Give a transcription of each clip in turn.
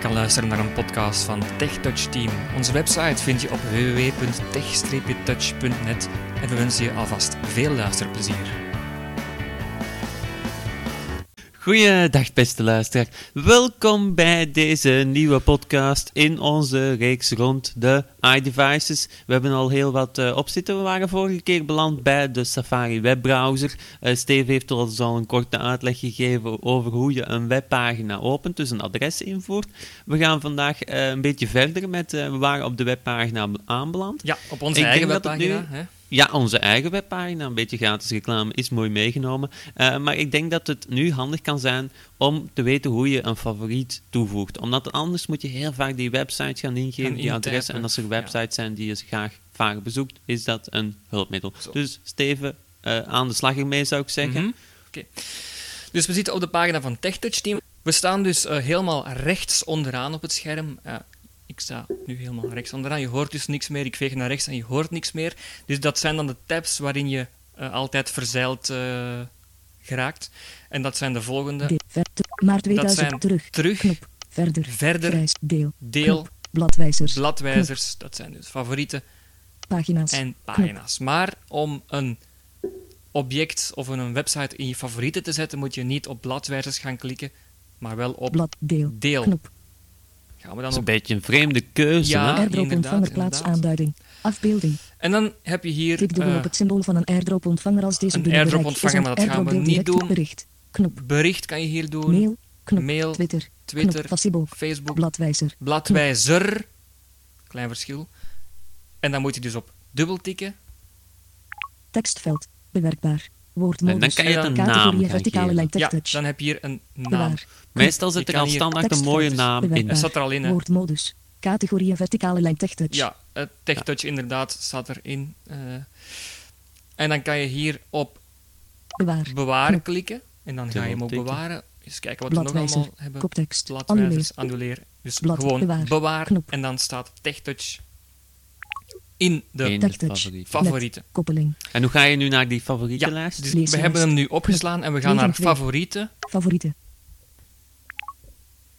kan luisteren naar een podcast van TechTouch Team. Onze website vind je op www.tech-touch.net en we wensen je alvast veel luisterplezier. Goeiedag beste luisteraar. Welkom bij deze nieuwe podcast in onze reeks rond de iDevices. We hebben al heel wat uh, op zitten. We waren vorige keer beland bij de Safari webbrowser. Uh, Steve heeft ons al een korte uitleg gegeven over hoe je een webpagina opent, dus een adres invoert. We gaan vandaag uh, een beetje verder met, we waren op de webpagina aanbeland. Ja, op onze eigen webpagina. Ja, onze eigen webpagina, een beetje gratis reclame, is mooi meegenomen. Uh, maar ik denk dat het nu handig kan zijn om te weten hoe je een favoriet toevoegt. Omdat anders moet je heel vaak die website gaan ingeven, die adressen. En als er websites zijn die je graag vaak bezoekt, is dat een hulpmiddel. Dus Steven, uh, aan de slag ermee zou ik zeggen. Mm Oké. Dus we zitten op de pagina van TechTouch Team. We staan dus uh, helemaal rechts onderaan op het scherm. Ik sta nu helemaal rechts onderaan. Je hoort dus niks meer. Ik veeg naar rechts en je hoort niks meer. Dus dat zijn dan de tabs waarin je uh, altijd verzeild uh, geraakt. En dat zijn de volgende. maart 2000 terug. Terug. Knop. Verder. Verder. Deel. Deel. Knop. Bladwijzers. Bladwijzers. Knop. Dat zijn dus favorieten. Pagina's. En pagina's. Maar om een object of een website in je favorieten te zetten, moet je niet op bladwijzers gaan klikken, maar wel op Blad. Deel. deel. Knop. Gaan we dan dat is op... een beetje een vreemde keuze. Ja, airdrop-ontvanger plaatsaanduiding. Afbeelding. En dan heb je hier... Tik dubbel uh, op het symbool van een airdrop-ontvanger als deze Een airdrop-ontvanger, maar dat gaan we niet doen. Bericht. Knop. Bericht kan je hier doen. Mail. Knop. Mail. Twitter. Twitter. Knop. Facebook. Facebook. Bladwijzer. Bladwijzer. Klein verschil. En dan moet je dus op dubbel tikken. Tekstveld. Bewerkbaar. Woordmodus. En dan kan je het een naam verticale lijn Ja, dan heb je hier een naam. Bewaar. Meestal zit Je er al standaard een mooie naam in. Dat staat er al in, hè? Woordmodus. Categorie verticale lijn TechTouch. Ja, TechTouch inderdaad staat erin. Uh, en dan kan je hier op Bewaar. bewaren Knop. klikken. En dan ga je hem op tikken. bewaren. Eens kijken wat we nog allemaal hebben. Koptekst. Bladwijzers, annuleren. Dus Blad, gewoon bewaar. bewaar. En dan staat TechTouch in de In de favorieten. favorieten. Koppeling. En hoe ga je nu naar die favorietenlijst? Dus Leeslijst. we hebben hem nu opgeslaan en we gaan naar favorieten. Favorieten.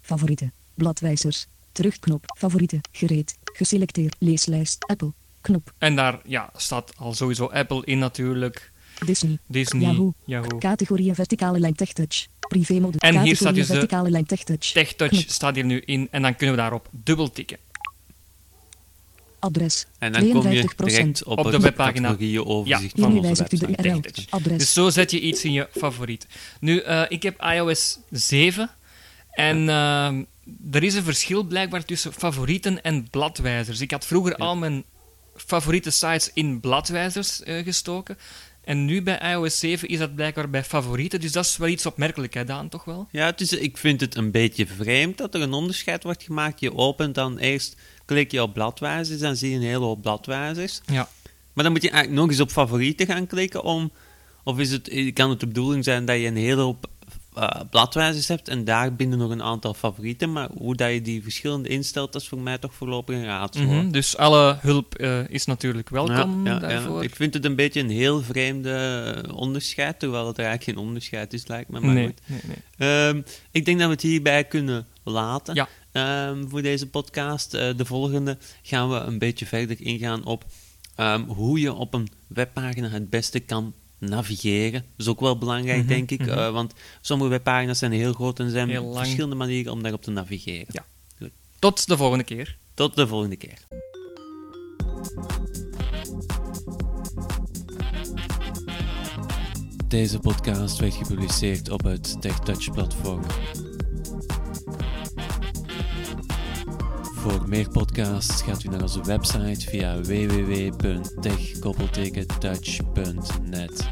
Favorieten. Bladwijzers. Terugknop. Favorieten. Gereed. Geselecteerd. Leeslijst. Apple. Knop. En daar ja, staat al sowieso Apple in natuurlijk. Disney. Disney, Yahoo. Yahoo. Categorieën verticale lijn TechTouch. Privémodus. En hier Categorieën staat dus de verticale lijn TechTouch. TechTouch Knop. staat hier nu in en dan kunnen we daarop dubbel tikken. Adres. En dan kom je 52%. direct op, Op de webpagina. Ja. van onze wijzigt u de website. URL. TechTouch. Adres. Dus zo zet je iets in je favoriet. Nu, eh, ik heb iOS 7 en ehm, er is een verschil blijkbaar tussen favorieten en bladwijzers. Ik had vroeger al mijn favoriete sites in bladwijzers eh, gestoken. En nu bij iOS 7 is dat blijkbaar bij favorieten. Dus dat is wel iets opmerkelijk, hè, Daan, toch wel? Ja, het is, ik vind het een beetje vreemd dat er een onderscheid wordt gemaakt. Je opent dan eerst, klik je op bladwijzers, dan zie je een hele hoop bladwijzers. Ja. Maar dan moet je eigenlijk nog eens op favorieten gaan klikken om... Of is het, kan het de bedoeling zijn dat je een hele hoop uh, bladwijzers hebt en daar binnen nog een aantal favorieten. Maar hoe dat je die verschillende instelt, dat is voor mij toch voorlopig een raadsel. Mm -hmm. Dus alle hulp uh, is natuurlijk welkom ja, ja, daarvoor. Ja. Ik vind het een beetje een heel vreemde onderscheid, terwijl het er eigenlijk geen onderscheid is, lijkt me. Maar nee, goed. nee, nee. Um, ik denk dat we het hierbij kunnen laten um, voor deze podcast. Uh, de volgende gaan we een beetje verder ingaan op um, hoe je op een webpagina het beste kan navigeren. Dat is ook wel belangrijk, Mhm, denk ik. Uh, want sommige webpagina's zijn heel groot en zijn Heel verschillende manieren om daarop te navigeren. Ja. Tot de volgende keer. Tot de volgende keer. Deze podcast werd gepubliceerd op het TechTouch-platform. Voor meer podcasts gaat u naar onze website via www.tech-touch.net.